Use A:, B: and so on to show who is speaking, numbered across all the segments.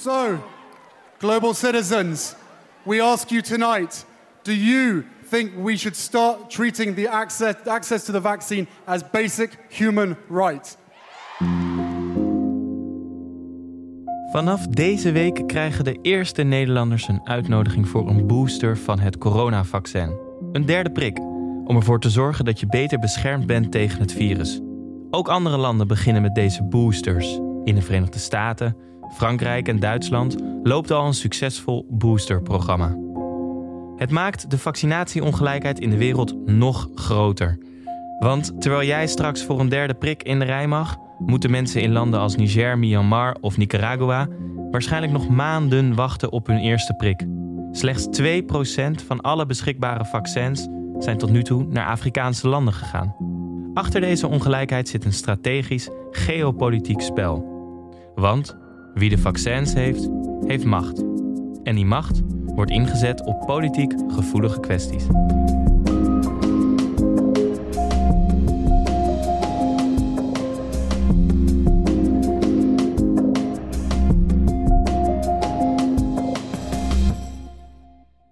A: So, global citizens, we ask you tonight do you think we should start treating the access, access to the vaccine as basic human right?
B: Vanaf deze week krijgen de eerste Nederlanders een uitnodiging voor een booster van het coronavaccin. Een derde prik, om ervoor te zorgen dat je beter beschermd bent tegen het virus. Ook andere landen beginnen met deze boosters. In de Verenigde Staten, Frankrijk en Duitsland loopt al een succesvol boosterprogramma. Het maakt de vaccinatieongelijkheid in de wereld nog groter. Want terwijl jij straks voor een derde prik in de rij mag, moeten mensen in landen als Niger, Myanmar of Nicaragua waarschijnlijk nog maanden wachten op hun eerste prik. Slechts 2% van alle beschikbare vaccins zijn tot nu toe naar Afrikaanse landen gegaan. Achter deze ongelijkheid zit een strategisch geopolitiek spel. Want wie de vaccins heeft, heeft macht. En die macht wordt ingezet op politiek gevoelige kwesties.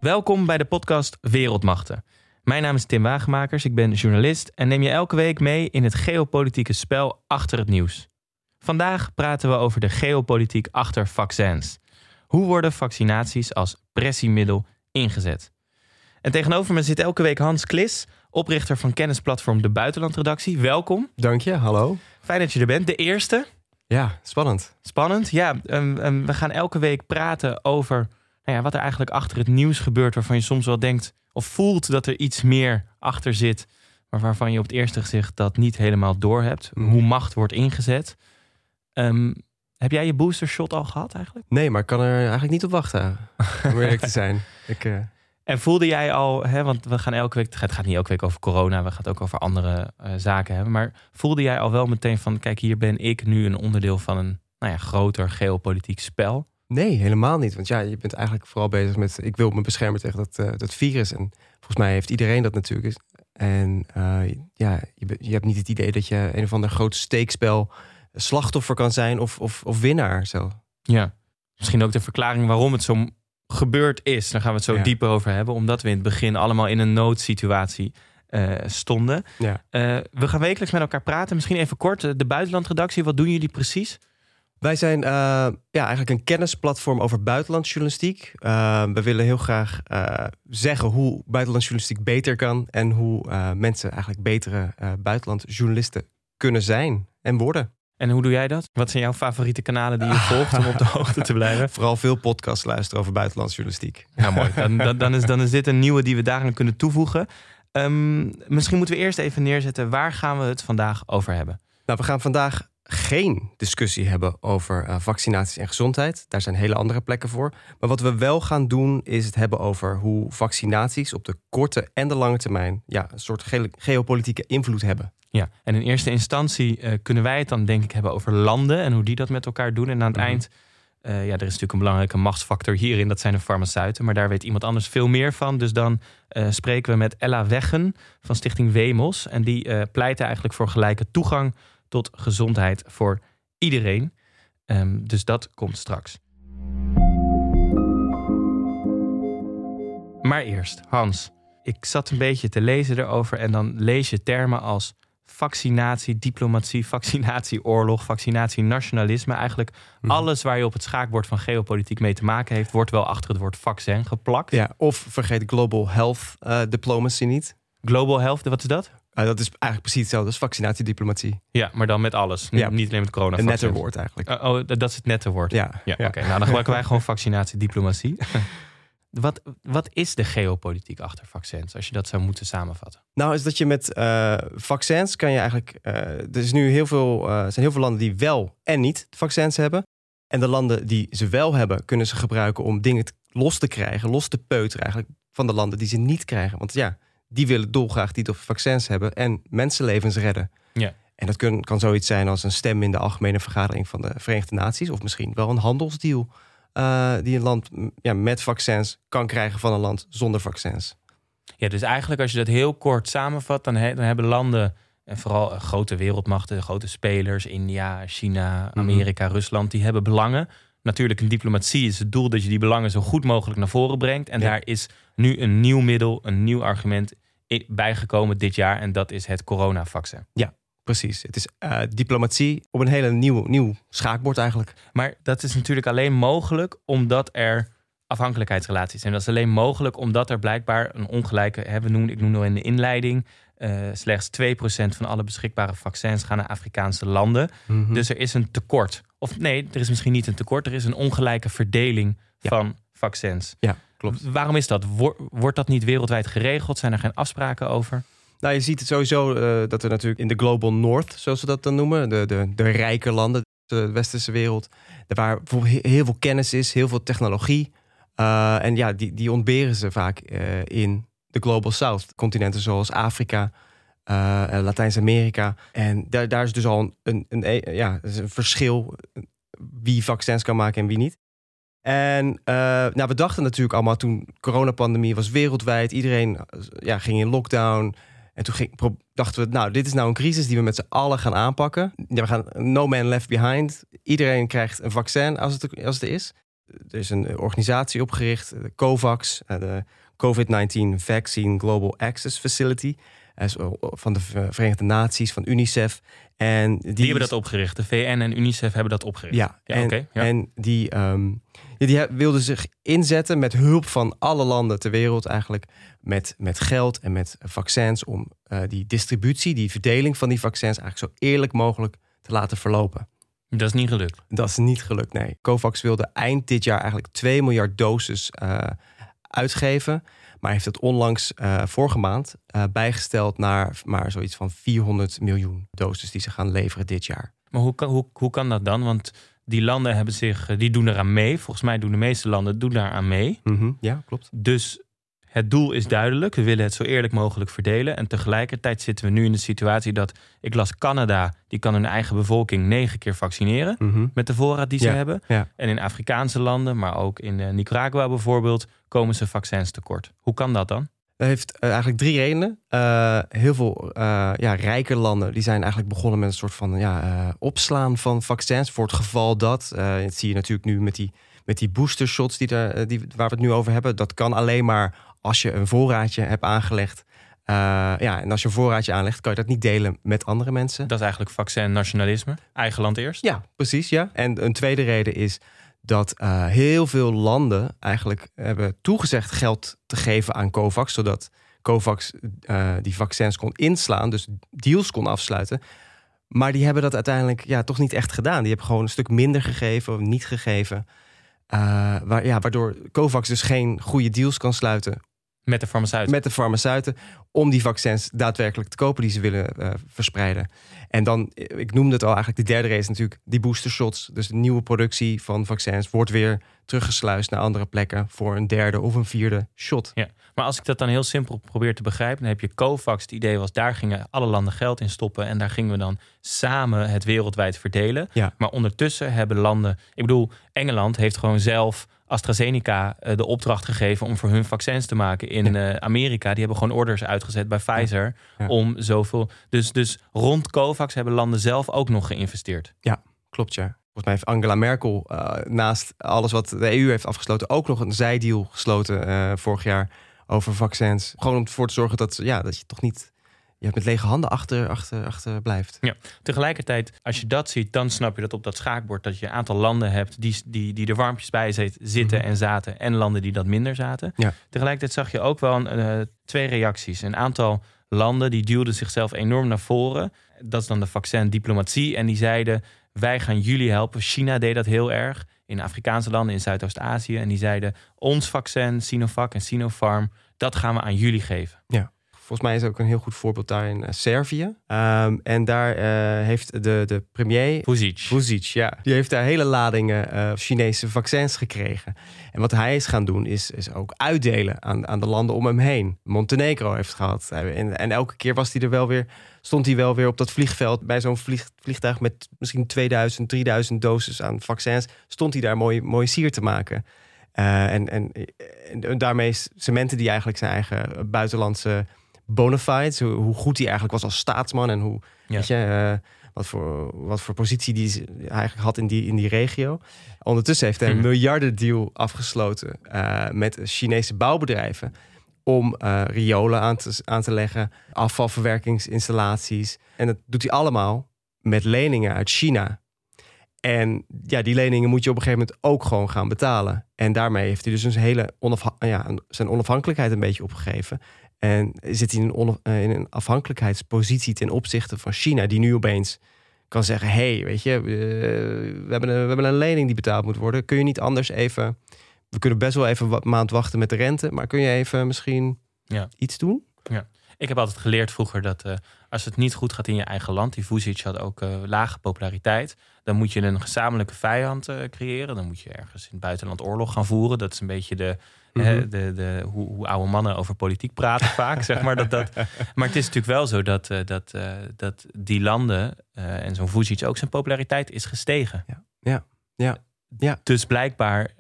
B: Welkom bij de podcast Wereldmachten. Mijn naam is Tim Wagemakers, ik ben journalist en neem je elke week mee in het geopolitieke spel achter het nieuws. Vandaag praten we over de geopolitiek achter vaccins. Hoe worden vaccinaties als pressiemiddel ingezet? En tegenover me zit elke week Hans Klis, oprichter van kennisplatform De Buitenlandredactie. Welkom.
C: Dank je, hallo.
B: Fijn dat je er bent. De eerste.
C: Ja, spannend.
B: Spannend, ja. Um, um, we gaan elke week praten over nou ja, wat er eigenlijk achter het nieuws gebeurt, waarvan je soms wel denkt of voelt dat er iets meer achter zit, maar waarvan je op het eerste gezicht dat niet helemaal doorhebt.
C: Mhm.
B: Hoe macht wordt ingezet. Um, heb jij je booster shot al gehad eigenlijk?
C: Nee, maar ik kan er eigenlijk niet op wachten, om eerlijk te zijn. Ik, uh...
B: En voelde jij al, hè, want we gaan elke week, het gaat niet elke week over corona, we gaan het ook over andere uh, zaken hebben, maar voelde jij al wel meteen van, kijk, hier ben ik nu een onderdeel van een nou ja, groter geopolitiek spel?
C: Nee, helemaal niet. Want ja, je bent eigenlijk vooral bezig met... ik wil me beschermen tegen dat, uh, dat virus. En volgens mij heeft iedereen dat natuurlijk. En uh, ja, je, je, hebt niet het idee dat je een of ander groot steekspel... slachtoffer kan zijn of, of, of winnaar zo.
B: Ja, misschien ook de verklaring waarom het zo gebeurd is. Daar gaan we het zo
C: Ja.
B: dieper over hebben. Omdat we in het begin allemaal in een noodsituatie uh, stonden.
C: Ja.
B: Uh, we gaan wekelijks met elkaar praten. Misschien even kort, de buitenlandredactie. Wat doen jullie precies?
C: Wij zijn uh, ja, eigenlijk een kennisplatform over buitenlandsjournalistiek. We willen heel graag zeggen hoe buitenlandsjournalistiek beter kan en hoe mensen eigenlijk betere buitenlandjournalisten kunnen zijn en worden.
B: En hoe doe jij dat? Wat zijn jouw favoriete kanalen die je volgt om op de hoogte te blijven?
C: Vooral veel podcasts luisteren over buitenlandsjournalistiek.
B: Ja, mooi. Dan, dan, dan, is, dan is dit een nieuwe die we daarin kunnen toevoegen. Um, misschien moeten we eerst even neerzetten, waar gaan we het vandaag over hebben?
C: Nou, we gaan vandaag geen discussie hebben over uh, vaccinaties en gezondheid. Daar zijn hele andere plekken voor. Maar wat we wel gaan doen, is het hebben over hoe vaccinaties op de korte en de lange termijn ja, een soort ge geopolitieke invloed hebben.
B: Ja, en in eerste instantie uh, kunnen wij het dan denk ik hebben over landen en hoe die dat met elkaar doen. En aan het
C: Mhm.
B: eind, uh, ja, er is natuurlijk een belangrijke machtsfactor hierin, dat zijn de farmaceuten. Maar daar weet iemand anders veel meer van. Dus dan spreken we met Ella Weggen van Stichting Wemos. En die pleit eigenlijk voor gelijke toegang tot gezondheid voor iedereen. Um, dus dat komt straks. Maar eerst, Hans. Ik zat een beetje te lezen erover en dan lees je termen als vaccinatie, diplomatie, vaccinatieoorlog, vaccinatienationalisme. Eigenlijk
C: Mhm.
B: alles waar je op het schaakbord van geopolitiek mee te maken heeft, wordt wel achter het woord vaccin geplakt.
C: Ja, of vergeet global health uh, diplomacy niet.
B: Global health, wat is dat?
C: Uh, dat is eigenlijk precies hetzelfde als vaccinatiediplomatie.
B: Ja, maar dan met alles.
C: Ja.
B: Niet alleen met corona.
C: Een netter woord eigenlijk.
B: Uh, oh, dat is het nette woord.
C: Ja,
B: ja,
C: ja.
B: oké. Okay. Nou, dan gebruiken wij gewoon vaccinatiediplomatie. wat, wat is de geopolitiek achter vaccins, als je dat zou moeten samenvatten?
C: Nou, is dat je met uh, vaccins kan je eigenlijk. Er is nu heel veel, zijn heel veel landen die wel en niet vaccins hebben. En de landen die ze wel hebben, kunnen ze gebruiken om dingen los te krijgen, los te peuteren eigenlijk van de landen die ze niet krijgen. Want ja, die willen dolgraag die toch vaccins hebben en mensenlevens redden.
B: Ja.
C: En dat kun, kan zoiets zijn als een stem in de algemene vergadering van de Verenigde Naties, of misschien wel een handelsdeal uh, die een land ja, met vaccins kan krijgen van een land zonder vaccins.
B: Ja, dus eigenlijk als je dat heel kort samenvat, dan, he, dan hebben landen, en vooral grote wereldmachten, grote spelers, India, China, Amerika, mm -hmm. Rusland, die hebben belangen natuurlijk in diplomatie is het doel dat je die belangen zo goed mogelijk naar voren brengt. En
C: Ja.
B: daar is nu een nieuw middel, een nieuw argument bijgekomen dit jaar. En dat is het coronavaccin.
C: Precies. Het is eh, diplomatie op een hele nieuw, nieuw schaakbord eigenlijk.
B: Maar dat is natuurlijk alleen mogelijk omdat er afhankelijkheidsrelaties zijn. Dat is alleen mogelijk omdat er blijkbaar een ongelijke, hè, we noemen, ik noemde al in de inleiding, eh, slechts 2% van alle beschikbare vaccins gaan naar Afrikaanse landen.
C: Mhm.
B: Dus er is een tekort. Of nee, er is misschien niet een tekort, er is een ongelijke verdeling
C: Ja.
B: van vaccins.
C: Ja, klopt.
B: Waarom is dat? Wor- Wordt dat niet wereldwijd geregeld? Zijn er geen afspraken over?
C: Nou, je ziet het sowieso eh, dat er natuurlijk in de Global North, zoals we dat dan noemen, de, de, de rijke landen, de westerse wereld, daar waar heel veel kennis is, heel veel technologie. Eh, en ja, die, die ontberen ze vaak eh, in de Global South. Continenten zoals Afrika, eh, en Latijns-Amerika. En daar, daar is dus al een, een, een, een verschil eh, wie vaccins kan maken en wie niet. En eh, nou, we dachten natuurlijk allemaal toen coronapandemie was wereldwijd, iedereen eh, ja, ging in lockdown. En toen dachten we, nou, dit is nou een crisis die we met z'n allen gaan aanpakken. Ja, we gaan no man left behind. Iedereen krijgt een vaccin als het, als het is. Er is een organisatie opgericht, de COVAX, eh, de COVID-19 Vaccine Global Access Facility. Van de Ver- Verenigde Naties, van UNICEF. En die,
B: Die hebben dat opgericht. De VN en UNICEF hebben dat opgericht.
C: Ja,
B: Ja,
C: en,
B: ja.
C: en die, ehm, die wilden zich inzetten met hulp van alle landen ter wereld eigenlijk. Met, met geld en met vaccins om eh, die distributie, die verdeling van die vaccins eigenlijk zo eerlijk mogelijk te laten verlopen.
B: Dat is niet gelukt.
C: Dat is niet gelukt, nee. COVAX wilde eind dit jaar eigenlijk 2 miljard doses eh, uitgeven. Maar heeft het onlangs eh, vorige maand eh, bijgesteld naar maar zoiets van 400 miljoen doses die ze gaan leveren dit jaar.
B: Maar hoe kan, hoe, hoe kan dat dan? Want die landen hebben zich, eh, die doen eraan mee. Volgens mij doen de meeste landen doen daar aan mee.
C: Mhm, Ja, klopt.
B: Dus het doel is duidelijk. We willen het zo eerlijk mogelijk verdelen. En tegelijkertijd zitten we nu in de situatie dat... Ik las Canada, die kan hun eigen bevolking negen keer vaccineren...
C: Mhm.
B: met de voorraad die ze
C: Ja,
B: hebben.
C: ja.
B: En in Afrikaanse landen, maar ook in eh, Nicaragua bijvoorbeeld... komen ze vaccins tekort. Hoe kan dat dan?
C: Dat heeft eh, eigenlijk drie redenen. Eh, heel veel ja, rijke landen die zijn eigenlijk begonnen met een soort van ja, opslaan van vaccins. Voor het geval dat, dat zie je natuurlijk nu met die, met die booster shots die daar, die, waar we het nu over hebben. Dat kan alleen maar als je een voorraadje hebt aangelegd. Eh, ja, en als je een voorraadje aanlegt, kan je dat niet delen met andere mensen.
B: Dat is eigenlijk vaccin nationalisme. Eigen land eerst.
C: Ja, precies. Ja. En een tweede reden is dat eh, heel veel landen eigenlijk hebben toegezegd geld te geven aan COVAX, zodat COVAX eh, die vaccins kon inslaan, dus deals kon afsluiten. Maar die hebben dat uiteindelijk ja, toch niet echt gedaan. Die hebben gewoon een stuk minder gegeven of niet gegeven. Waar, ja, waardoor COVAX dus geen goede deals kan sluiten
B: Met de farmaceuten.
C: met de farmaceuten om die vaccins daadwerkelijk te kopen die ze willen eh, verspreiden. En dan, eh, ik noemde het al eigenlijk, de derde is natuurlijk die booster shots. Dus de nieuwe productie van vaccins wordt weer teruggesluist naar andere plekken voor een derde of een vierde shot.
B: Ja, maar als ik dat dan heel simpel probeer te begrijpen, dan heb je COVAX. Het idee was, daar gingen alle landen geld in stoppen en daar gingen we dan samen het wereldwijd verdelen.
C: Ja.
B: Maar ondertussen hebben landen, ik bedoel, Engeland heeft gewoon zelf AstraZeneca eh, de opdracht gegeven om voor hun vaccins te maken in eh, Amerika. Die hebben gewoon orders uitgezet bij Pfizer
C: Ja.
B: om zoveel. Dus, dus rond COVAX hebben landen zelf ook nog geïnvesteerd.
C: Klopt, ja. Volgens mij heeft Angela Merkel eh, naast alles wat de EU heeft afgesloten... ook nog een zijdeal gesloten vorig jaar over vaccins. Gewoon om ervoor te zorgen dat, ja, dat je toch niet je met lege handen achter, achter, achter blijft.
B: Tegelijkertijd, als je dat ziet, dan snap je dat op dat schaakbord dat je een aantal landen hebt die, die, die er warmpjes bij zit- zitten
C: Mhm.
B: en zaten, en landen die dat minder zaten.
C: Ja.
B: Tegelijkertijd zag je ook wel een, eh, twee reacties. Een aantal landen die duwden zichzelf enorm naar voren. Dat is dan de vaccin-diplomatie. En die zeiden: Wij gaan jullie helpen. China deed dat heel erg. In Afrikaanse landen, in Zuidoost-Azië. En die zeiden: Ons vaccin, Sinovac en Sinopharm, dat gaan we aan jullie geven.
C: Volgens mij is ook een heel goed voorbeeld daarin uh, Servië. Um, en daar uh, heeft de, de premier...
B: Vucic.
C: Vucic, ja. Die heeft daar hele ladingen uh, Chinese vaccins gekregen. En wat hij is gaan doen, is, is ook uitdelen aan, aan de landen om hem heen. Montenegro heeft gehad. En, en elke keer was hij er wel weer, stond hij wel weer op dat vliegveld... bij zo'n vlieg, vliegtuig met misschien 2000, 3000 doses aan vaccins... stond hij daar mooi, mooi sier te maken. Uh, en, en, en, daarmee cementen die eigenlijk zijn eigen buitenlandse bona fides. Hoe, hoe goed hij eigenlijk was als staatsman en hoe,
B: Ja.
C: weet je, uh, wat voor, wat voor positie die ze eigenlijk had in die, in die regio. Ondertussen heeft hij een
B: Mhm.
C: miljardendeal afgesloten eh, met Chinese bouwbedrijven om eh, riolen aan te, aan te leggen, afvalverwerkingsinstallaties. En dat doet hij allemaal met leningen uit China. En ja, die leningen moet je op een gegeven moment ook gewoon gaan betalen. En daarmee heeft hij dus een hele onafha- ja, zijn onafhankelijkheid een beetje opgegeven. En zit hij in een, eh, in een afhankelijkheidspositie ten opzichte van China, die nu opeens kan zeggen: hey, weet je, we, hebben een, we hebben een lening die betaald moet worden. Kun je niet anders even. We kunnen best wel even wat maand wachten met de rente, maar kun je even misschien
B: Ja.
C: iets doen?
B: Ik heb altijd geleerd vroeger dat eh, als het niet goed gaat in je eigen land, die Vucic had ook eh, lage populariteit, dan moet je een gezamenlijke vijand creëren. Dan moet je ergens in het buitenland oorlog gaan voeren. Dat is een beetje de, hè,
C: Mhm.
B: de, de, hoe, hoe oude mannen over politiek praten vaak, zeg maar. Dat, dat, maar het is natuurlijk wel zo dat, eh, dat, eh, dat die landen eh, en zo'n Vucic ook zijn populariteit is gestegen.
C: Ja. Ja. Ja. Ja.
B: Dus blijkbaar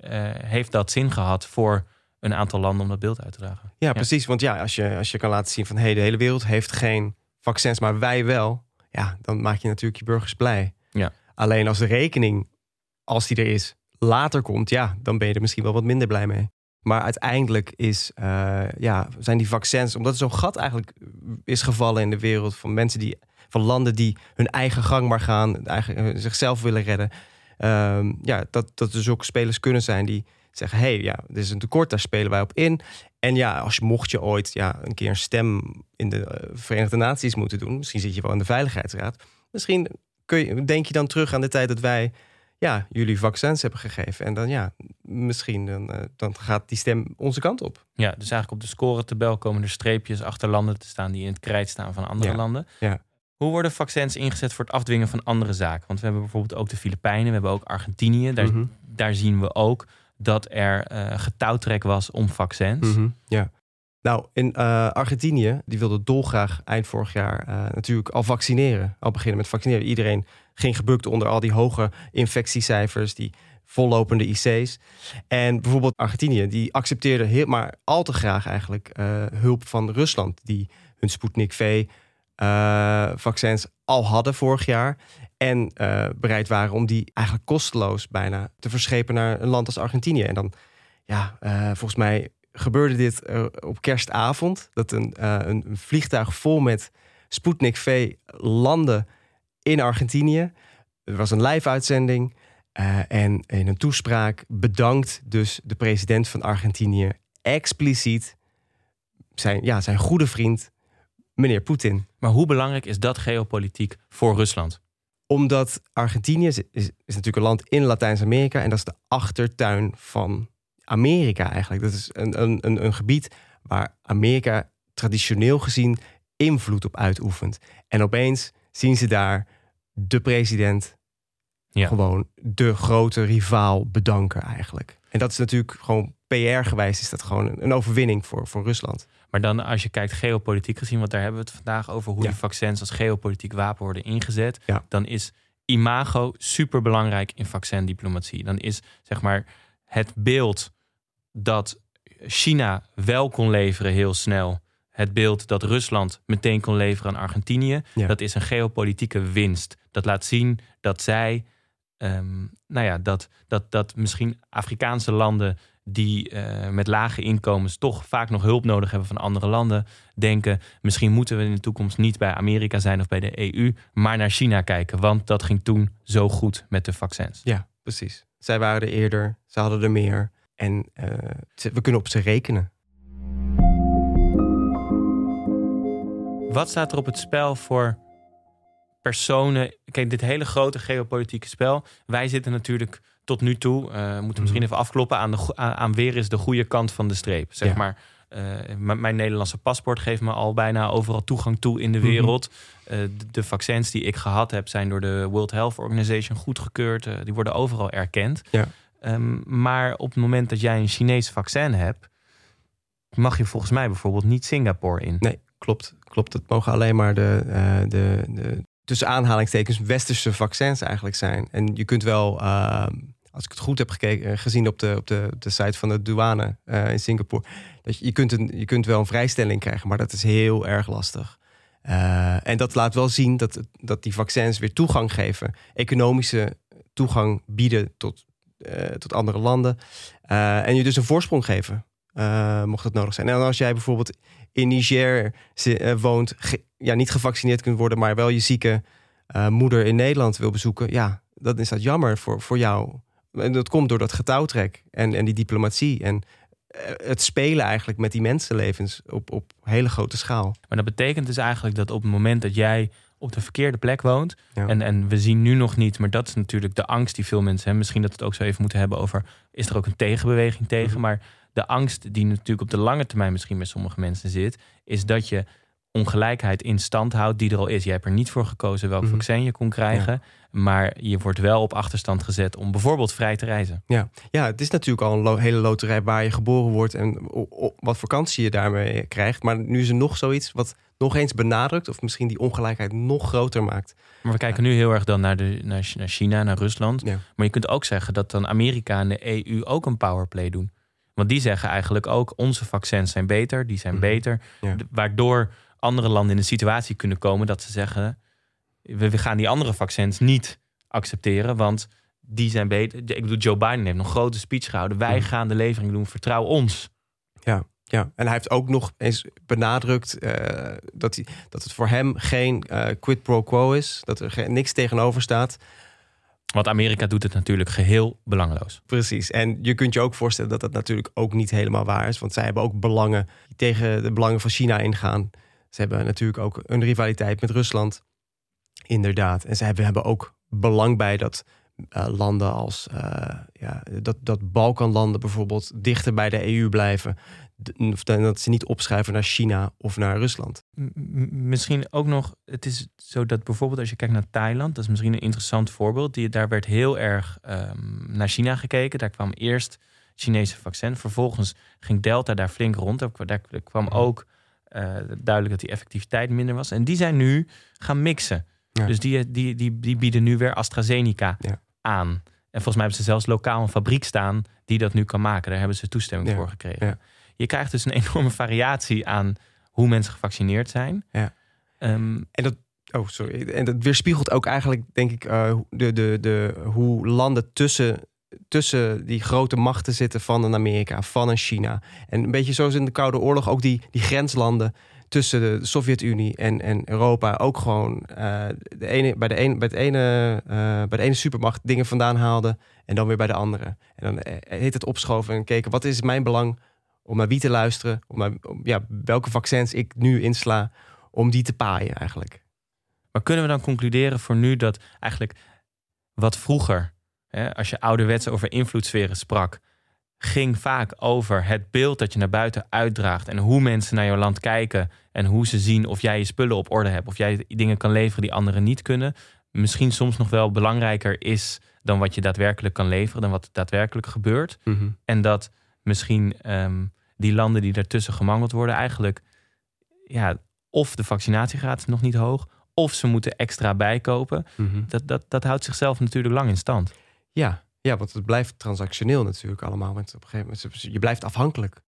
B: heeft dat zin gehad voor een aantal landen om dat beeld uit te dragen.
C: Ja, precies. Want ja, als je, als je kan laten zien van hey, de hele wereld heeft geen vaccins, maar wij wel. Ja, dan maak je natuurlijk je burgers blij.
B: Ja.
C: Alleen als de rekening, als die er is, later komt, ja, dan ben je er misschien wel wat minder blij mee. Maar uiteindelijk is, eh, ja, zijn die vaccins, omdat er zo'n gat eigenlijk is gevallen in de wereld van mensen die, van landen die hun eigen gang maar gaan, eigen, eh, zichzelf willen redden. Ehm, ja, dat, dat er zulke spelers kunnen zijn die zeggen: hey, ja, er is een tekort, daar spelen wij op in. En ja, als je mocht je ooit ja, een keer een stem in de eh, Verenigde Naties moeten doen, misschien zit je wel in de Veiligheidsraad. Misschien kun je, denk je dan terug aan de tijd dat wij ja, jullie vaccins hebben gegeven. En dan ja, misschien dan, eh, dan gaat die stem onze kant op.
B: Ja, dus eigenlijk op de scoretabel komen er streepjes achter landen te staan die in het krijt staan van andere
C: Ja,
B: landen.
C: ja.
B: Hoe worden vaccins ingezet voor het afdwingen van andere zaken? Want we hebben bijvoorbeeld ook de Filipijnen, we hebben ook Argentinië. Daar,
C: Mhm.
B: daar zien we ook dat er eh getouwtrek was om vaccins.
C: Mhm, Ja. Nou, in eh, Argentinië, die wilde dolgraag eind vorig jaar natuurlijk al vaccineren. Al beginnen met vaccineren. Iedereen ging gebukt onder al die hoge infectiecijfers, die vollopende IC's. En bijvoorbeeld Argentinië, die accepteerde heel, maar al te graag eigenlijk eh, hulp van Rusland, die hun Sputnik V eh, vaccins al hadden vorig jaar. En eh, bereid waren om die eigenlijk kosteloos bijna te verschepen naar een land als Argentinië. En dan, ja, volgens mij gebeurde dit op kerstavond. Dat een, een, een vliegtuig vol met Sputnik V landde in Argentinië. Er was een live-uitzending. eh, en in een toespraak bedankt dus de president van Argentinië expliciet zijn, ja, zijn goede vriend, meneer Poetin.
B: Maar hoe belangrijk is dat geopolitiek voor Rusland?
C: Omdat Argentinië is, is, is natuurlijk een land in Latijns-Amerika en dat is de achtertuin van Amerika eigenlijk. Dat is een, een, een, een gebied waar Amerika traditioneel gezien invloed op uitoefent. En opeens zien ze daar de president
B: Ja.
C: gewoon de grote rivaal bedanken eigenlijk. En dat is natuurlijk gewoon PR-gewijs is dat gewoon een, overwinning voor, voor Rusland.
B: Maar dan als je kijkt geopolitiek gezien, want daar hebben we het vandaag over hoe
C: Ja.
B: die vaccins als geopolitiek wapen worden ingezet.
C: Ja.
B: Dan is imago super belangrijk in vaccindiplomatie. Dan is zeg maar het beeld dat China wel kon leveren heel snel. Het beeld dat Rusland meteen kon leveren aan Argentinië.
C: Ja.
B: Dat is een geopolitieke winst. Dat laat zien dat zij, ehm, nou ja, dat, dat, dat misschien Afrikaanse landen die eh, met lage inkomens toch vaak nog hulp nodig hebben van andere landen, denken misschien moeten we in de toekomst niet bij Amerika zijn of bij de EU, maar naar China kijken, want dat ging toen zo goed met de vaccins.
C: Ja, precies. Zij waren er eerder, ze hadden er meer. En eh, we kunnen op ze rekenen.
B: Wat staat er op het spel voor personen? Kijk, dit hele grote geopolitieke spel. Wij zitten natuurlijk tot nu toe, eh, we moeten misschien even afkloppen, aan, de, aan, weer is de goede kant van de streep. Zeg
C: Ja.
B: maar, eh, mijn Nederlandse paspoort geeft me al bijna overal toegang toe in de
C: Mhm.
B: wereld. Eh, de, de vaccins die ik gehad heb, zijn door de World Health Organization goedgekeurd. Eh, die worden overal erkend.
C: Ja.
B: Ehm, maar op het moment dat jij een Chinees vaccin hebt, mag je volgens mij bijvoorbeeld niet Singapore in.
C: Nee, klopt. Klopt. Het mogen alleen maar de, de, de tussen aanhalingstekens westerse vaccins eigenlijk zijn. En je kunt wel, eh, als ik het goed heb gekeken, eh, gezien op de, op de, de site van de douane eh, in Singapore, dat je, je, kunt een, je kunt wel een vrijstelling krijgen, maar dat is heel erg lastig. Uh, en dat laat wel zien dat, dat die vaccins weer toegang geven, economische toegang bieden tot, tot andere landen. En je dus een voorsprong geven, mocht dat nodig zijn. En als jij bijvoorbeeld in Niger woont, ja, niet gevaccineerd kunt worden, maar wel je zieke moeder in Nederland wil bezoeken, ja, dan is dat jammer voor, voor jou. En dat komt door dat getouwtrek en, en die diplomatie. En eh, het spelen eigenlijk met die mensenlevens op, op hele grote schaal.
B: Maar dat betekent dus eigenlijk dat op het moment dat jij op de verkeerde plek woont. En, en we zien nu nog niet, maar dat is natuurlijk de angst die veel mensen hebben. Misschien dat we het ook zo even moeten hebben over, is er ook een tegenbeweging tegen? Mhm. Maar de angst die natuurlijk op de lange termijn misschien bij sommige mensen zit, is dat je ongelijkheid in stand houdt die er al is. Je hebt er niet voor gekozen welk mhm. vaccin je kon krijgen. Maar je wordt wel op achterstand gezet om bijvoorbeeld vrij te reizen.
C: Ja, ja het is natuurlijk al een hele loterij waar je geboren wordt en wat vakantie je daarmee krijgt. Maar nu is er nog zoiets wat nog eens benadrukt of misschien die ongelijkheid nog groter maakt.
B: Maar we kijken nu heel erg dan naar, de, naar China, naar Rusland. Maar je kunt ook zeggen dat dan Amerika en de EU ook een powerplay doen. Want die zeggen eigenlijk ook onze vaccins zijn beter, die zijn mhm. beter. Waardoor andere landen in een situatie kunnen komen dat ze zeggen: we, gaan die andere vaccins niet accepteren, want die zijn beter. Ik bedoel, Joe Biden heeft nog grote speech gehouden. Wij mhm. gaan de levering doen, vertrouw ons.
C: Ja, ja, en hij heeft ook nog eens benadrukt uh, dat, hij, dat het voor hem geen uh, quid pro quo is, dat er niks tegenover staat.
B: Want Amerika doet het natuurlijk geheel belangeloos.
C: Precies. En je kunt je ook voorstellen dat dat natuurlijk ook niet helemaal waar is. Want zij hebben ook belangen die tegen de belangen van China ingaan. Ze hebben natuurlijk ook een rivaliteit met Rusland. Inderdaad. En ze hebben, ook belang bij dat uh, landen als uh, ja, dat, dat Balkanlanden bijvoorbeeld dichter bij de EU blijven. Dat ze niet opschuiven naar China of naar Rusland.
B: misschien ook nog, het is zo dat bijvoorbeeld als je kijkt naar Thailand, dat is misschien een interessant voorbeeld. Die, daar werd heel erg um, naar China gekeken. Daar kwam eerst Chinese vaccin. Vervolgens ging Delta daar flink rond. Daar, daar kwam mhm. ook uh, duidelijk dat die effectiviteit minder was. En die zijn nu gaan mixen. Dus die, die, die, die bieden nu weer AstraZeneca aan. En volgens mij hebben ze zelfs lokaal een fabriek staan die dat nu kan maken. Daar hebben ze toestemming voor gekregen. Je krijgt dus een enorme variatie aan hoe mensen gevaccineerd zijn.
C: Ja. Ehm, en dat, oh, sorry. En dat weerspiegelt ook eigenlijk, denk ik, uh, de, de, de, hoe landen tussen tussen die grote machten zitten van een Amerika, van een China. En een beetje zoals in de Koude Oorlog ook die, die grenslanden tussen de Sovjet-Unie en, en Europa ook gewoon uh, de ene, bij, de ene, bij, het ene, uh, bij de ene supermacht dingen vandaan haalden en dan weer bij de andere. En dan eh, heet het opschoven en keken wat is mijn belang om naar wie te luisteren, om, naar, om ja, welke vaccins ik nu insla, om die te paaien eigenlijk.
B: Maar kunnen we dan concluderen voor nu dat eigenlijk wat vroeger als je ouderwets over invloedssferen sprak, ging vaak over het beeld dat je naar buiten uitdraagt en hoe mensen naar jouw land kijken en hoe ze zien of jij je spullen op orde hebt, of jij dingen kan leveren die anderen niet kunnen. Misschien soms nog wel belangrijker is dan wat je daadwerkelijk kan leveren, dan wat daadwerkelijk gebeurt. Mhm. En dat misschien ehm, die landen die daartussen gemangeld worden, eigenlijk ja, of de vaccinatiegraad is nog niet hoog, of ze moeten extra bijkopen. Mhm. dat, dat, dat houdt zichzelf natuurlijk lang in stand.
C: Ja, ja, want het blijft transactioneel natuurlijk allemaal. Want op een gegeven moment, je blijft afhankelijk.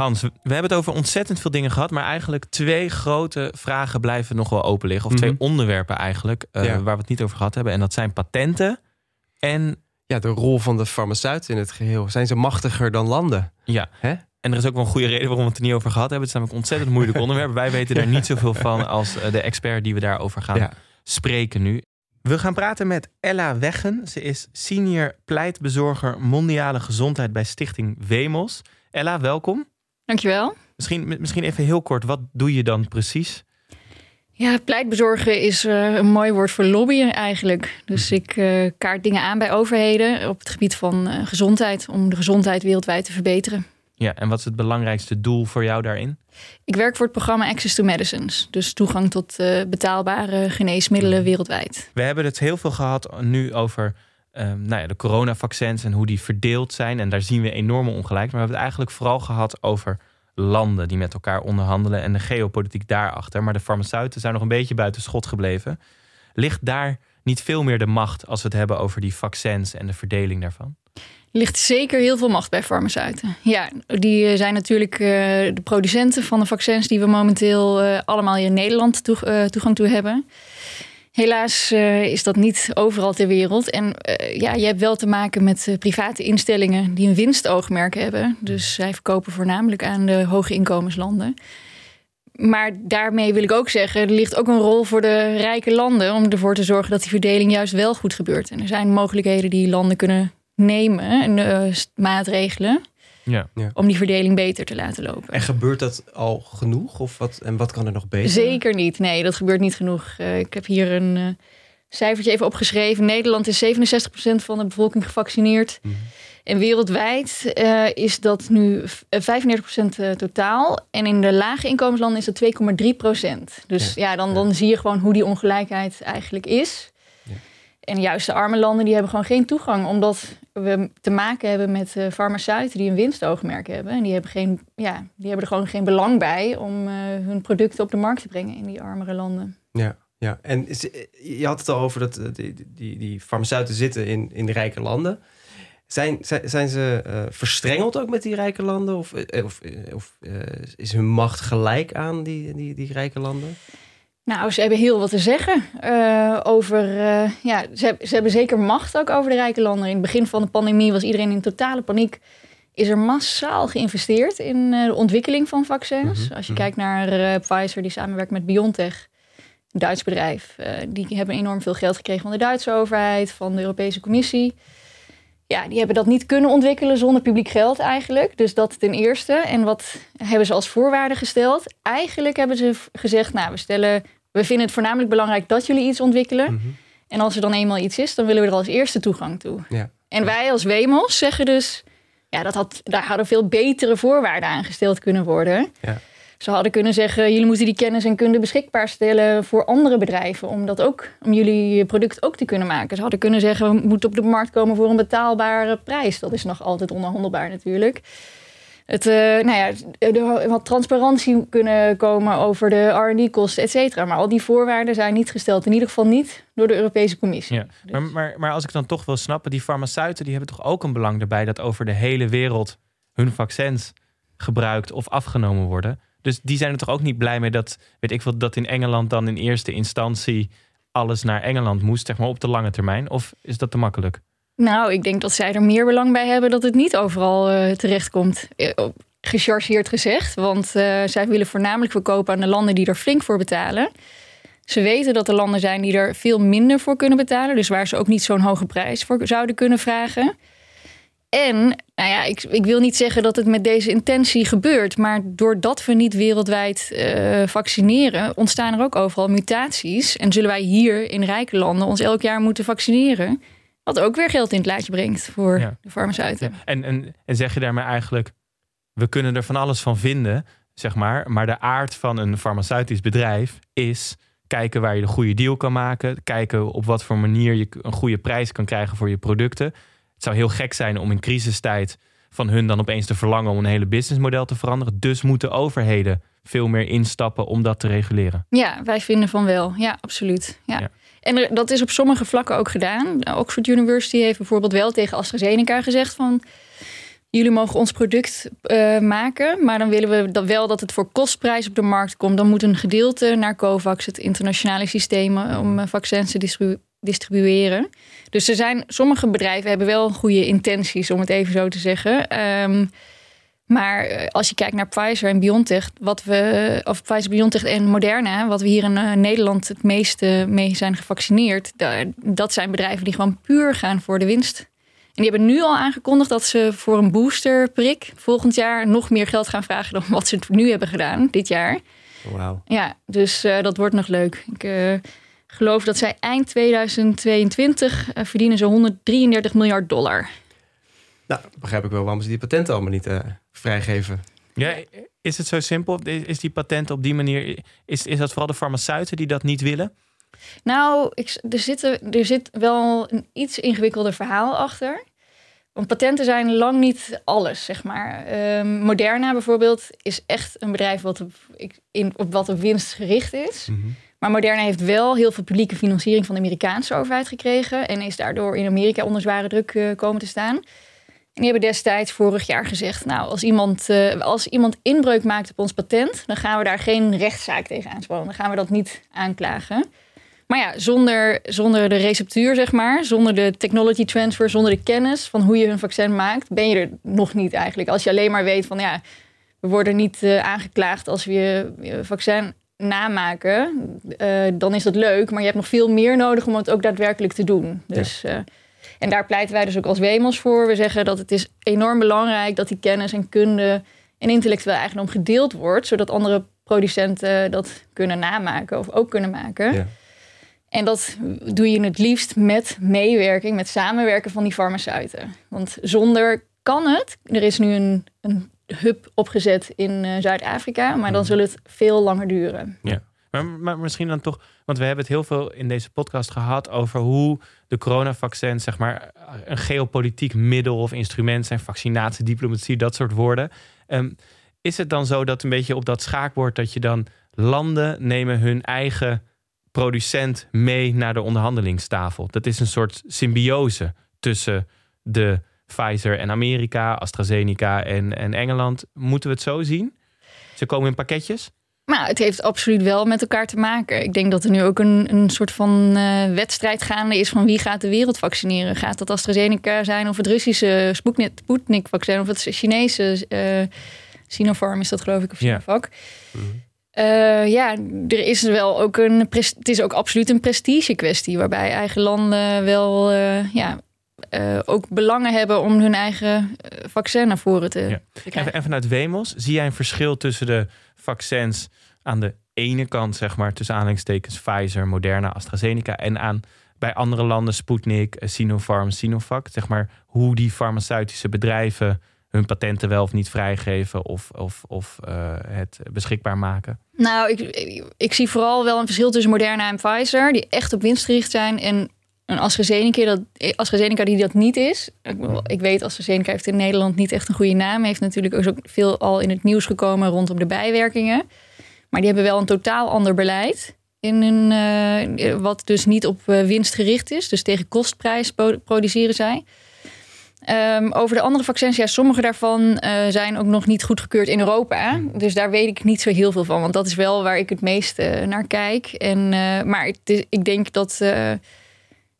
B: Hans, we hebben het over ontzettend veel dingen gehad, maar eigenlijk twee grote vragen blijven nog wel open liggen. Of twee mhm. onderwerpen eigenlijk, uh, waar we het niet over gehad hebben. En dat zijn patenten en...
C: Ja, de rol van de farmaceut in het geheel. Zijn ze machtiger dan landen?
B: Ja. Hè? En er is ook wel een goede reden waarom we het er niet over gehad hebben. Het is namelijk een ontzettend moeilijk onderwerp. Wij weten daar niet zoveel van als eh, de expert die we daarover gaan spreken nu. We gaan praten met Ella Weggen. Ze is senior pleitbezorger mondiale gezondheid bij Stichting Wemos. Ella, welkom.
D: Dankjewel.
B: Misschien, misschien even heel kort, wat doe je dan precies?
D: Ja, pleitbezorgen is uh, een mooi woord voor lobbyen eigenlijk. Dus ik uh, kaart dingen aan bij overheden op het gebied van uh, gezondheid om de gezondheid wereldwijd te verbeteren.
B: Ja, en wat is het belangrijkste doel voor jou daarin?
D: Ik werk voor het programma Access to Medicines. Dus toegang tot uh, betaalbare geneesmiddelen mm. wereldwijd.
B: We hebben het heel veel gehad nu over um, nou ja, de coronavaccins en hoe die verdeeld zijn. En daar zien we enorme ongelijkheid. Maar we hebben het eigenlijk vooral gehad over landen die met elkaar onderhandelen en de geopolitiek daarachter. Maar de farmaceuten zijn nog een beetje buiten schot gebleven. Ligt daar niet veel meer de macht als we het hebben over die vaccins en de verdeling daarvan?
D: Ligt zeker heel veel macht bij farmaceuten. Ja, die eh, zijn natuurlijk uh, de producenten van de vaccins die we momenteel uh, allemaal hier in Nederland toe, toegang toe hebben. Helaas is dat niet overal ter wereld. En ja, je hebt wel te maken met private instellingen die een winstoogmerk hebben. Dus zij verkopen voornamelijk aan de hoge inkomenslanden. Maar daarmee wil ik ook zeggen, er ligt ook een rol voor de rijke landen om ervoor te zorgen dat die verdeling juist wel goed gebeurt. En er zijn mogelijkheden die landen kunnen nemen, en, maatregelen, ja. om die verdeling beter te laten lopen.
C: En gebeurt dat al genoeg? Of wat, en wat kan er nog beter?
D: Zeker niet. Nee, dat gebeurt niet genoeg. Uh, ik heb hier een uh, cijfertje even opgeschreven. Nederland is 67% van de bevolking gevaccineerd. Mm -hmm. En wereldwijd uh, is dat nu 35% totaal. En in de lage inkomenslanden is dat 2,3%. Dus ja, ja dan, dan zie je gewoon hoe die ongelijkheid eigenlijk is. En juist de arme landen die hebben gewoon geen toegang, omdat we te maken hebben met uh, farmaceuten die een winstoogmerk hebben. En die hebben, geen, ja, die hebben er gewoon geen belang bij om uh, hun producten op de markt te brengen in die armere landen.
C: Ja, ja. en je had het al over dat die, die, die farmaceuten zitten in, in de rijke landen. Zijn, zijn, ze verstrengeld ook met die rijke landen? Of, of, of is hun macht gelijk aan die, die, die rijke landen?
D: Nou, ze hebben heel wat te zeggen uh, over. Uh, ja, ze, ze, hebben zeker macht ook over de rijke landen. In het begin van de pandemie was iedereen in totale paniek. Is er massaal geïnvesteerd in uh, de ontwikkeling van vaccins? Mm -hmm. Als je kijkt naar Pfizer, die samenwerkt met BioNTech, een Duits bedrijf. die hebben enorm veel geld gekregen van de Duitse overheid, van de Europese Commissie. Ja, die hebben dat niet kunnen ontwikkelen zonder publiek geld eigenlijk. Dus dat ten eerste. En wat hebben ze als voorwaarde gesteld? Eigenlijk hebben ze gezegd, nou, we stellen we vinden het voornamelijk belangrijk dat jullie iets ontwikkelen. Mhm. En als er dan eenmaal iets is, dan willen we er als eerste toegang toe. Ja. En wij als Wemos zeggen dus, ja, dat had, daar hadden veel betere voorwaarden aangesteld kunnen worden. Ja. Ze hadden kunnen zeggen, jullie moeten die kennis en kunde beschikbaar stellen voor andere bedrijven. Om, dat ook, om jullie product ook te kunnen maken. Ze hadden kunnen zeggen, we moeten op de markt komen voor een betaalbare prijs. Dat is nog altijd onderhandelbaar natuurlijk het, uh, nou ja, er wat transparantie kunnen komen over de R&D-kosten, et cetera. Maar al die voorwaarden zijn niet gesteld. In ieder geval niet door de Europese Commissie. Ja.
B: Dus. Maar, maar, maar als ik dan toch wil snappen, die farmaceuten die hebben toch ook een belang erbij dat over de hele wereld hun vaccins gebruikt of afgenomen worden. Dus die zijn er toch ook niet blij mee dat, weet ik dat in Engeland dan in eerste instantie alles naar Engeland moest, zeg maar op de lange termijn? Of is dat te makkelijk?
D: Nou, ik denk dat zij er meer belang bij hebben dat het niet overal uh, terechtkomt. Uh, gechargeerd gezegd, want uh, zij willen voornamelijk verkopen aan de landen die er flink voor betalen. Ze weten dat er landen zijn die er veel minder voor kunnen betalen, dus waar ze ook niet zo'n hoge prijs voor zouden kunnen vragen. En, nou ja, ik, ik, wil niet zeggen dat het met deze intentie gebeurt, maar doordat we niet wereldwijd uh, vaccineren, ontstaan er ook overal mutaties. En zullen wij hier in rijke landen ons elk jaar moeten vaccineren. Wat ook weer geld in het laadje brengt voor de farmaceuten.
B: En, en, en zeg je daarmee eigenlijk, we kunnen er van alles van vinden, zeg maar. Maar de aard van een farmaceutisch bedrijf is kijken waar je de goede deal kan maken. Kijken op wat voor manier je een goede prijs kan krijgen voor je producten. Het zou heel gek zijn om in crisistijd van hun dan opeens te verlangen om een hele businessmodel te veranderen. Dus moeten overheden veel meer instappen om dat te reguleren.
D: Ja, wij vinden van wel. Ja, absoluut. ja. En dat is op sommige vlakken ook gedaan. Oxford University heeft bijvoorbeeld wel tegen AstraZeneca gezegd van... Jullie mogen ons product uh, maken, maar dan willen we dat wel dat het voor kostprijs op de markt komt. Dan moet een gedeelte naar COVAX, het internationale systeem om uh, vaccins te distribu distribueren. Dus er zijn, sommige bedrijven hebben wel goede intenties, om het even zo te zeggen. Um, maar eh, als je kijkt naar Pfizer en BioNTech, wat we, of Pfizer, BioNTech en Moderna, wat we hier in uh, Nederland het meeste mee zijn gevaccineerd, dat zijn bedrijven die gewoon puur gaan voor de winst. En die hebben nu al aangekondigd dat ze voor een boosterprik volgend jaar nog meer geld gaan vragen dan wat ze nu hebben gedaan dit jaar.
C: Wauw.
D: Ja, dus uh, dat wordt nog leuk. Ik geloof dat zij eind 2022 verdienen ze 133 miljard dollar.
C: Nou, begrijp ik wel waarom ze die patenten allemaal niet uh, vrijgeven.
B: Ja, is het zo simpel? Is die patenten op die manier, is, is dat vooral de farmaceuten die dat niet willen?
D: Nou, ik, er, zit, er zit wel een iets ingewikkelder verhaal achter. Want patenten zijn lang niet alles, zeg maar. Um, Moderna bijvoorbeeld is echt een bedrijf wat op, in, op wat op winst gericht is. Mm -hmm. Maar Moderna heeft wel heel veel publieke financiering van de Amerikaanse overheid gekregen. En is daardoor in Amerika onder zware druk uh, komen te staan. En die hebben destijds vorig jaar gezegd: Nou, als iemand, uh, als iemand inbreuk maakt op ons patent, dan gaan we daar geen rechtszaak tegen aanspannen. Dan gaan we dat niet aanklagen. Maar ja, zonder, zonder de receptuur, zeg maar, zonder de technology transfer, zonder de kennis van hoe je een vaccin maakt, ben je er nog niet eigenlijk. Als je alleen maar weet van ja, we worden niet uh, aangeklaagd als we je vaccin namaken, uh, dan is dat leuk. Maar je hebt nog veel meer nodig om het ook daadwerkelijk te doen. Dus, ja. uh, en daar pleiten wij dus ook als Wemels voor. We zeggen dat het is enorm belangrijk dat die kennis en kunde en intellectueel eigendom gedeeld wordt, zodat andere producenten dat kunnen namaken of ook kunnen maken. Ja. En dat doe je het liefst met meewerking, met samenwerken van die farmaceuten. Want zonder kan het. Er is nu een, een hub opgezet in uh, Zuid-Afrika, maar dan zal het veel langer duren.
B: Ja. Maar, maar, misschien dan toch, want we hebben het heel veel in deze podcast gehad over hoe de coronavaccins, zeg maar, een geopolitiek middel of instrument zijn, vaccinatie, diplomatie, dat soort woorden. Um, is het dan zo dat een beetje op dat schaakbord dat je dan landen nemen hun eigen producent mee naar de onderhandelingstafel? Dat is een soort symbiose tussen de Pfizer en Amerika, AstraZeneca en, en Engeland. Moeten we het zo zien? Ze komen in pakketjes?
D: Nou, het heeft absoluut wel met elkaar te maken. Ik denk dat er nu ook een, een soort van uh, wedstrijd gaande is van wie gaat de wereld vaccineren. Gaat dat AstraZeneca zijn of het Russische Sputnik-vaccin of het Chinese uh, Sinopharm is dat geloof ik of Sinovac. Ja. Mm. Uh, ja, er is wel ook een. Het is ook absoluut een prestige kwestie. Waarbij eigen landen wel uh, ja, uh, ook belangen hebben om hun eigen vaccin naar voren te, ja. te krijgen.
B: En vanuit Wemos, zie jij een verschil tussen de vaccins aan de ene kant, zeg maar, tussen aanhalingstekens Pfizer, Moderna, AstraZeneca en aan bij andere landen Sputnik, Sinopharm, Sinovac, zeg maar, hoe die farmaceutische bedrijven hun patenten wel of niet vrijgeven of, of, of uh, het beschikbaar maken?
D: Nou, ik, ik zie vooral wel een verschil tussen Moderna en Pfizer, die echt op winst gericht zijn. En een AstraZeneca, dat, AstraZeneca die dat niet is. Ik, ik weet, AstraZeneca heeft in Nederland niet echt een goede naam. Heeft natuurlijk ook veel al in het nieuws gekomen rondom de bijwerkingen. Maar die hebben wel een totaal ander beleid. In een, uh, wat dus niet op uh, winst gericht is. Dus tegen kostprijs produceren zij. Um, over de andere vaccins, ja, sommige daarvan uh, zijn ook nog niet goedgekeurd in Europa. Dus daar weet ik niet zo heel veel van. Want dat is wel waar ik het meest uh, naar kijk. En, maar is, ik denk dat,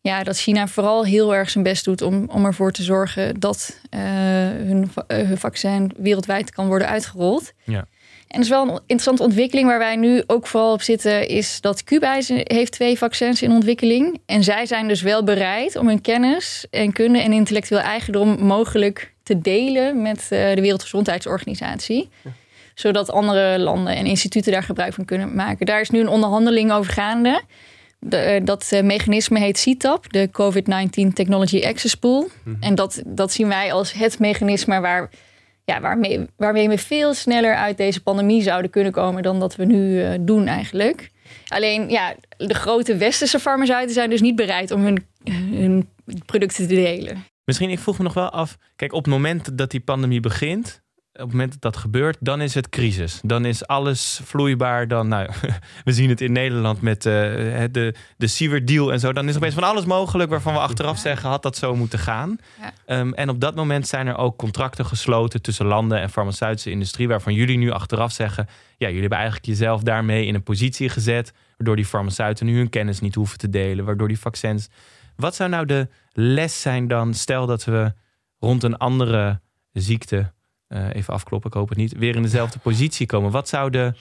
D: ja, dat China vooral heel erg zijn best doet om, om ervoor te zorgen dat hun, hun vaccin wereldwijd kan worden uitgerold.
B: Ja.
D: En dat is wel een interessante ontwikkeling waar wij nu ook vooral op zitten, is dat Cuba heeft twee vaccins in ontwikkeling. En zij zijn dus wel bereid om hun kennis en kunde en intellectueel eigendom mogelijk te delen met de Wereldgezondheidsorganisatie. Ja. Zodat andere landen en instituten daar gebruik van kunnen maken. Daar is nu een onderhandeling over gaande. De, dat mechanisme heet CTAP, de COVID-19 Technology Access Pool. Mm -hmm. En dat, dat zien wij als het mechanisme waar ja, waarmee, waarmee we veel sneller uit deze pandemie zouden kunnen komen dan dat we nu uh, doen eigenlijk. Alleen ja, de grote westerse farmaceuten zijn dus niet bereid om hun, hun producten te delen.
B: Misschien, ik vroeg me nog wel af, kijk, op het moment dat die pandemie begint, op het moment dat dat gebeurt, dan is het crisis. Dan is alles vloeibaar. Dan, nou, we zien het in Nederland met uh, de, de Siever deal en zo. Dan is er opeens van alles mogelijk waarvan we achteraf zeggen, had dat zo moeten gaan. Ja. Um, en op dat moment zijn er ook contracten gesloten tussen landen en farmaceutische industrie, waarvan jullie nu achteraf zeggen, ja, jullie hebben eigenlijk jezelf daarmee in een positie gezet, waardoor die farmaceuten nu hun kennis niet hoeven te delen, waardoor die vaccins. Wat zou nou de les zijn dan, stel dat we rond een andere ziekte even afkloppen, ik hoop het niet, weer in dezelfde positie komen. Wat zou de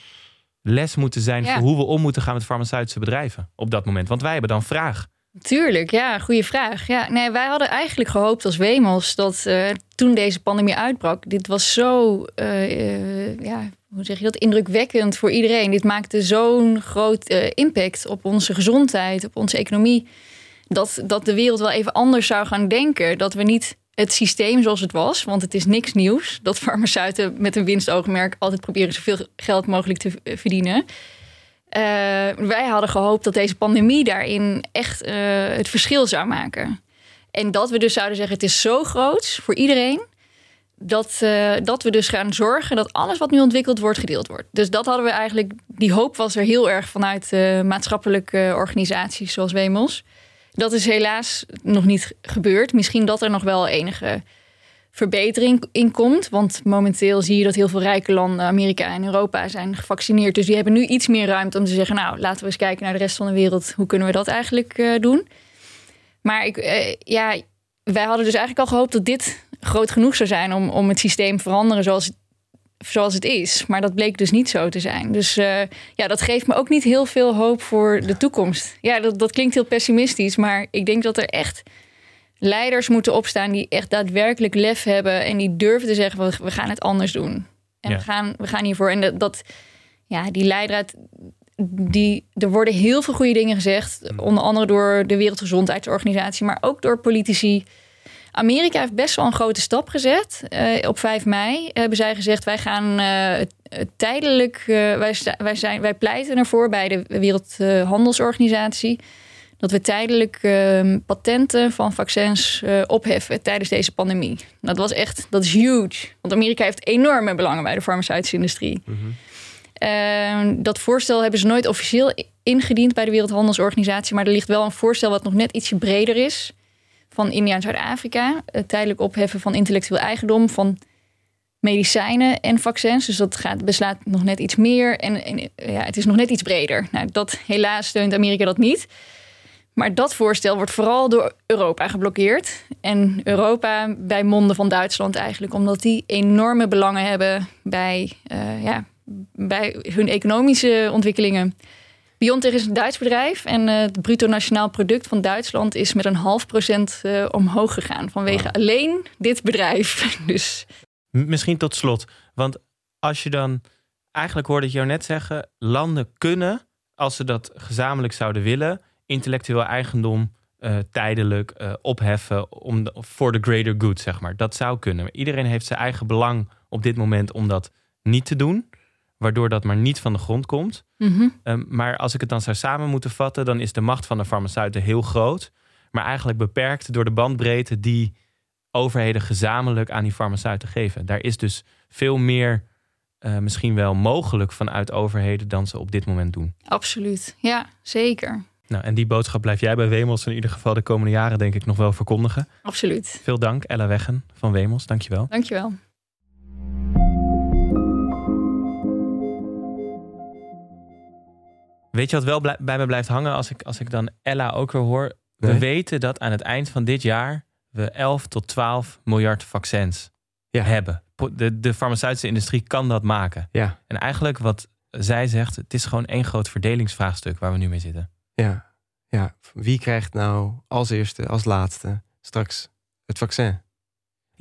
B: les moeten zijn ja. voor hoe we om moeten gaan met farmaceutische bedrijven op dat moment? Want wij hebben dan vraag.
D: Tuurlijk, ja, goede vraag. Ja, nee, wij hadden eigenlijk gehoopt als Wemels dat uh, toen deze pandemie uitbrak, dit was zo, uh, ja, hoe zeg je dat, indrukwekkend voor iedereen. Dit maakte zo'n groot impact op onze gezondheid, op onze economie, dat, dat de wereld wel even anders zou gaan denken. Dat we niet het systeem zoals het was. Want het is niks nieuws dat farmaceuten met een winstoogmerk altijd proberen zoveel geld mogelijk te verdienen. Uh, wij hadden gehoopt dat deze pandemie daarin echt uh, het verschil zou maken. En dat we dus zouden zeggen: het is zo groot voor iedereen. Dat, dat we dus gaan zorgen dat alles wat nu ontwikkeld wordt, gedeeld wordt. Dus dat hadden we eigenlijk, die hoop was er heel erg vanuit maatschappelijke organisaties zoals Wemels. Dat is helaas nog niet gebeurd. Misschien dat er nog wel enige verbetering in komt. Want momenteel zie je dat heel veel rijke landen, Amerika en Europa, zijn gevaccineerd. Dus die hebben nu iets meer ruimte om te zeggen: Nou, laten we eens kijken naar de rest van de wereld. Hoe kunnen we dat eigenlijk uh, doen? Maar ik, uh, ja, wij hadden dus eigenlijk al gehoopt dat dit groot genoeg zou zijn om, om het systeem te veranderen zoals, zoals het is. Maar dat bleek dus niet zo te zijn. Dus uh, ja, dat geeft me ook niet heel veel hoop voor de toekomst. Ja, dat, dat klinkt heel pessimistisch, maar ik denk dat er echt leiders moeten opstaan die echt daadwerkelijk lef hebben en die durven te zeggen: we, we gaan het anders doen. En
B: Ja.
D: we, gaan, we gaan hiervoor. En dat, dat ja, die leidraad, die, er worden heel veel goede dingen gezegd. Onder andere door de Wereldgezondheidsorganisatie, maar ook door politici. Amerika heeft best wel een grote stap gezet. Eh, op 5 mei hebben zij gezegd: wij gaan eh, tijdelijk, eh, wij, wij, zijn, wij pleiten ervoor bij de Wereldhandelsorganisatie dat we tijdelijk eh, patenten van vaccins opheffen tijdens deze pandemie. Dat was echt, dat is huge. Want Amerika heeft enorme belangen bij de farmaceutische industrie. Eh, dat voorstel hebben ze nooit officieel ingediend bij de Wereldhandelsorganisatie, maar er ligt wel een voorstel wat nog net ietsje breder is van India en Zuid-Afrika. Het tijdelijk opheffen van intellectueel eigendom van medicijnen en vaccins. Dus dat gaat, beslaat nog net iets meer. En, ja, het is nog net iets breder. Nou, dat, helaas steunt Amerika dat niet. Maar dat voorstel wordt vooral door Europa geblokkeerd. En Europa bij monden van Duitsland eigenlijk. Omdat die enorme belangen hebben bij, eh, ja, bij hun economische ontwikkelingen. BioNTech is een Duits bedrijf. En eh, het bruto nationaal product van Duitsland is met een half procent eh, omhoog gegaan. Vanwege alleen dit bedrijf. Dus
B: Misschien tot slot. Want als je dan eigenlijk hoorde ik jou net zeggen, landen kunnen, als ze dat gezamenlijk zouden willen, intellectueel eigendom eh, tijdelijk opheffen om voor de greater good, zeg maar. Dat zou kunnen. Maar iedereen heeft zijn eigen belang op dit moment om dat niet te doen, waardoor dat maar niet van de grond komt.
D: mhm.
B: Ehm, maar als ik het dan zou samen moeten vatten, dan is de macht van de farmaceuten heel groot. Maar eigenlijk beperkt door de bandbreedte die overheden gezamenlijk aan die farmaceuten geven. Daar is dus veel meer eh, misschien wel mogelijk vanuit overheden dan ze op dit moment doen.
D: absoluut. Ja, zeker.
B: Nou, en die boodschap blijf jij bij Wemels in ieder geval de komende jaren denk ik nog wel verkondigen.
D: Absoluut.
B: Veel dank Ella Weggen van Wemels, dankjewel.
D: Dankjewel.
B: Weet je wat wel bij me blijft hangen als ik, als ik dan Ella ook weer hoor? We weten dat aan het eind van dit jaar we 11 tot 12 miljard vaccins
C: Ja.
B: hebben. De, de farmaceutische industrie kan dat maken.
C: Ja,
B: En eigenlijk wat zij zegt, het is gewoon één groot verdelingsvraagstuk waar we nu mee zitten.
C: ja, ja. Wie krijgt nou als eerste, als laatste straks het vaccin?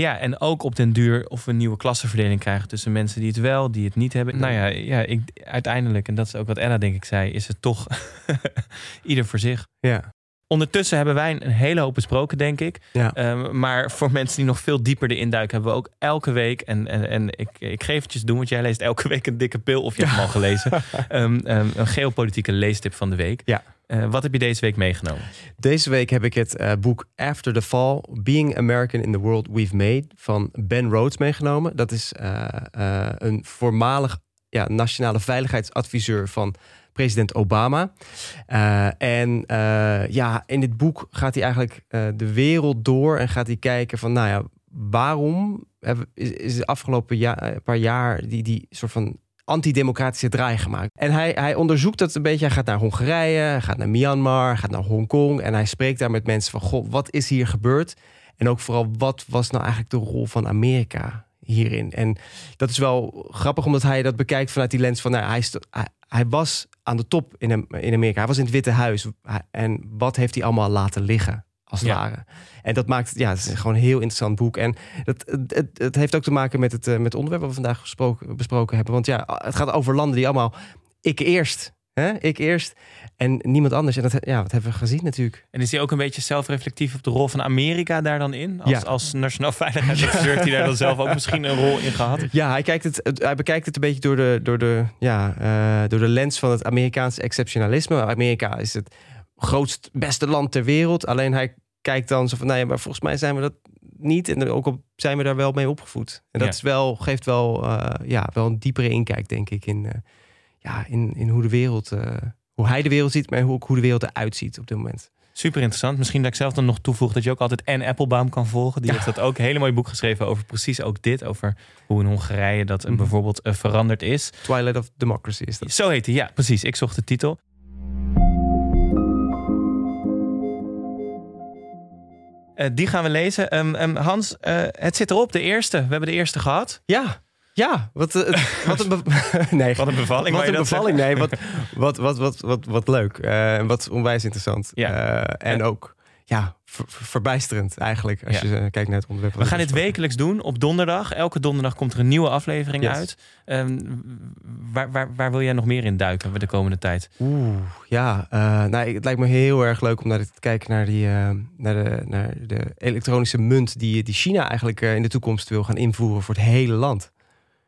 B: Ja, en ook op den duur of we een nieuwe klassenverdeling krijgen tussen mensen die het wel, die het niet hebben. Nou ja, ja ik, uiteindelijk, en dat is ook wat Ella denk ik zei, is het toch ieder voor zich.
C: Ja,
B: Ondertussen hebben wij een hele hoop besproken, denk ik.
C: ja.
B: Ehm, maar voor mensen die nog veel dieper erin duiken, hebben we ook elke week. En, en, en ik, ik geef het je doen, want jij leest elke week een dikke pil, of je hebt hem al gelezen. Ehm, ehm, een geopolitieke leestip van de week.
C: Ja.
B: Eh, wat heb je deze week meegenomen?
C: Deze week heb ik het eh, boek After the Fall: Being American in the World We've Made van Ben Rhodes meegenomen. Dat is eh, een voormalig ja, nationale veiligheidsadviseur van president Obama. En ja, in dit boek gaat hij eigenlijk de wereld door en gaat hij kijken van, nou ja, waarom is, is de afgelopen paar jaar die, die soort van antidemocratische draai gemaakt. En hij, hij onderzoekt dat een beetje. Hij gaat naar Hongarije, gaat naar Myanmar, gaat naar Hongkong. En hij spreekt daar met mensen van, goh, wat is hier gebeurd? En ook vooral, wat was nou eigenlijk de rol van Amerika hierin? En dat is wel grappig, omdat hij dat bekijkt vanuit die lens van... Nou, hij, hij, hij was aan de top in, in Amerika. Hij was in het Witte Huis. En wat heeft hij allemaal laten liggen? Als het
B: Ja.
C: ware. En dat maakt, ja, het is gewoon een heel interessant boek. En dat, het, het, heeft ook te maken met het, eh, met het onderwerp wat we vandaag gesproken, besproken hebben. Want ja, het gaat over landen die allemaal ik eerst. Hè? Ik eerst. En niemand anders. En dat, ja, wat hebben we gezien natuurlijk.
B: En is hij ook een beetje zelfreflectief op de rol van Amerika daar dan in? Als,
C: Ja.
B: als nationaal veiligheidsadviseur hij daar dan zelf ook misschien een rol in gehad?
C: Ja, hij, kijkt het, het- hij bekijkt het een beetje door de, door, de, ja, eh, door de lens van het Amerikaanse exceptionalisme. Amerika is het grootst, beste land ter wereld. Alleen hij kijkt dan zo van, nou ja, maar volgens mij zijn we dat niet. En ook al zijn we daar wel mee opgevoed. En dat
B: Ja.
C: is wel, geeft wel, eh, ja, wel een diepere inkijk, denk ik, in, eh, ja, in, in hoe de wereld, eh, hoe hij de wereld ziet, maar ook hoe de wereld eruit ziet op dit moment.
B: Super interessant. Misschien dat ik zelf dan nog toevoeg dat je ook altijd Anne Applebaum kan volgen. Die heeft dat ook een hele mooi boek geschreven over precies ook dit. Over hoe in Hongarije dat
C: Mhm.
B: bijvoorbeeld veranderd is.
C: Twilight of Democracy is dat.
B: Zo heet hij, ja, precies. Ik zocht de titel. Die gaan we lezen. Ehm, ehm, Hans, eh, het zit erop, de eerste. We hebben de eerste gehad.
C: Ja, ja. Wat, eh, wat een, nee,
B: Wat een bevalling.
C: wat een bevalling. Nee, wat, wat, wat, wat, wat, wat leuk. Eh, En wat onwijs interessant.
B: Ja.
C: Eh, en ook ja, ver- ver- verbijsterend eigenlijk. Als
B: Ja.
C: je eh, kijkt naar het onderwerp.
B: We gaan dit wekelijks doen op donderdag. Elke donderdag komt er een nieuwe aflevering
C: Yes.
B: uit. Ehm, waar, waar, waar wil jij nog meer in duiken de komende tijd?
C: Oeh, ja. eh, nou, het lijkt me heel erg leuk om naar te kijken naar, die, eh, naar, de, naar de elektronische munt die, die China eigenlijk in de toekomst wil gaan invoeren voor het hele land.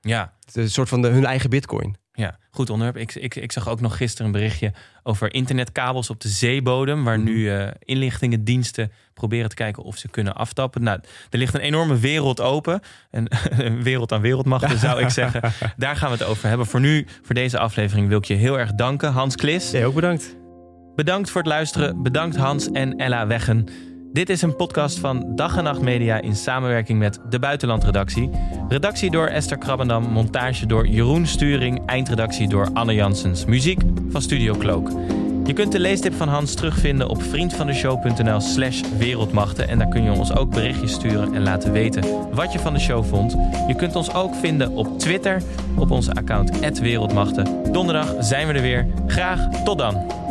B: Ja,
C: een soort van de, hun eigen bitcoin.
B: Ja goed onderwerp. Ik, ik, ik zag ook nog gisteren een berichtje over internetkabels op de zeebodem. Waar nu eh, inlichtingendiensten proberen te kijken of ze kunnen aftappen. Nou, er ligt een enorme wereld open. Een, een wereld aan wereldmachten zou ik zeggen. Daar gaan we het over hebben. Voor nu, voor deze aflevering, wil ik je heel erg danken. Hans Klis.
C: Jij ook bedankt.
B: Bedankt voor het luisteren. Bedankt Hans en Ella Weggen. Dit is een podcast van Dag en Nacht Media in samenwerking met de Buitenlandredactie. Redactie door Esther Krabbendam, montage door Jeroen Sturing, eindredactie door Anne Janssens. Muziek van Studio Cloak. Je kunt de leestip van Hans terugvinden op vriendvandeshow.nl slash wereldmachten. En daar kun je ons ook berichtjes sturen en laten weten wat je van de show vond. Je kunt ons ook vinden op Twitter op onze account @wereldmachten. Donderdag zijn we er weer. Graag tot dan.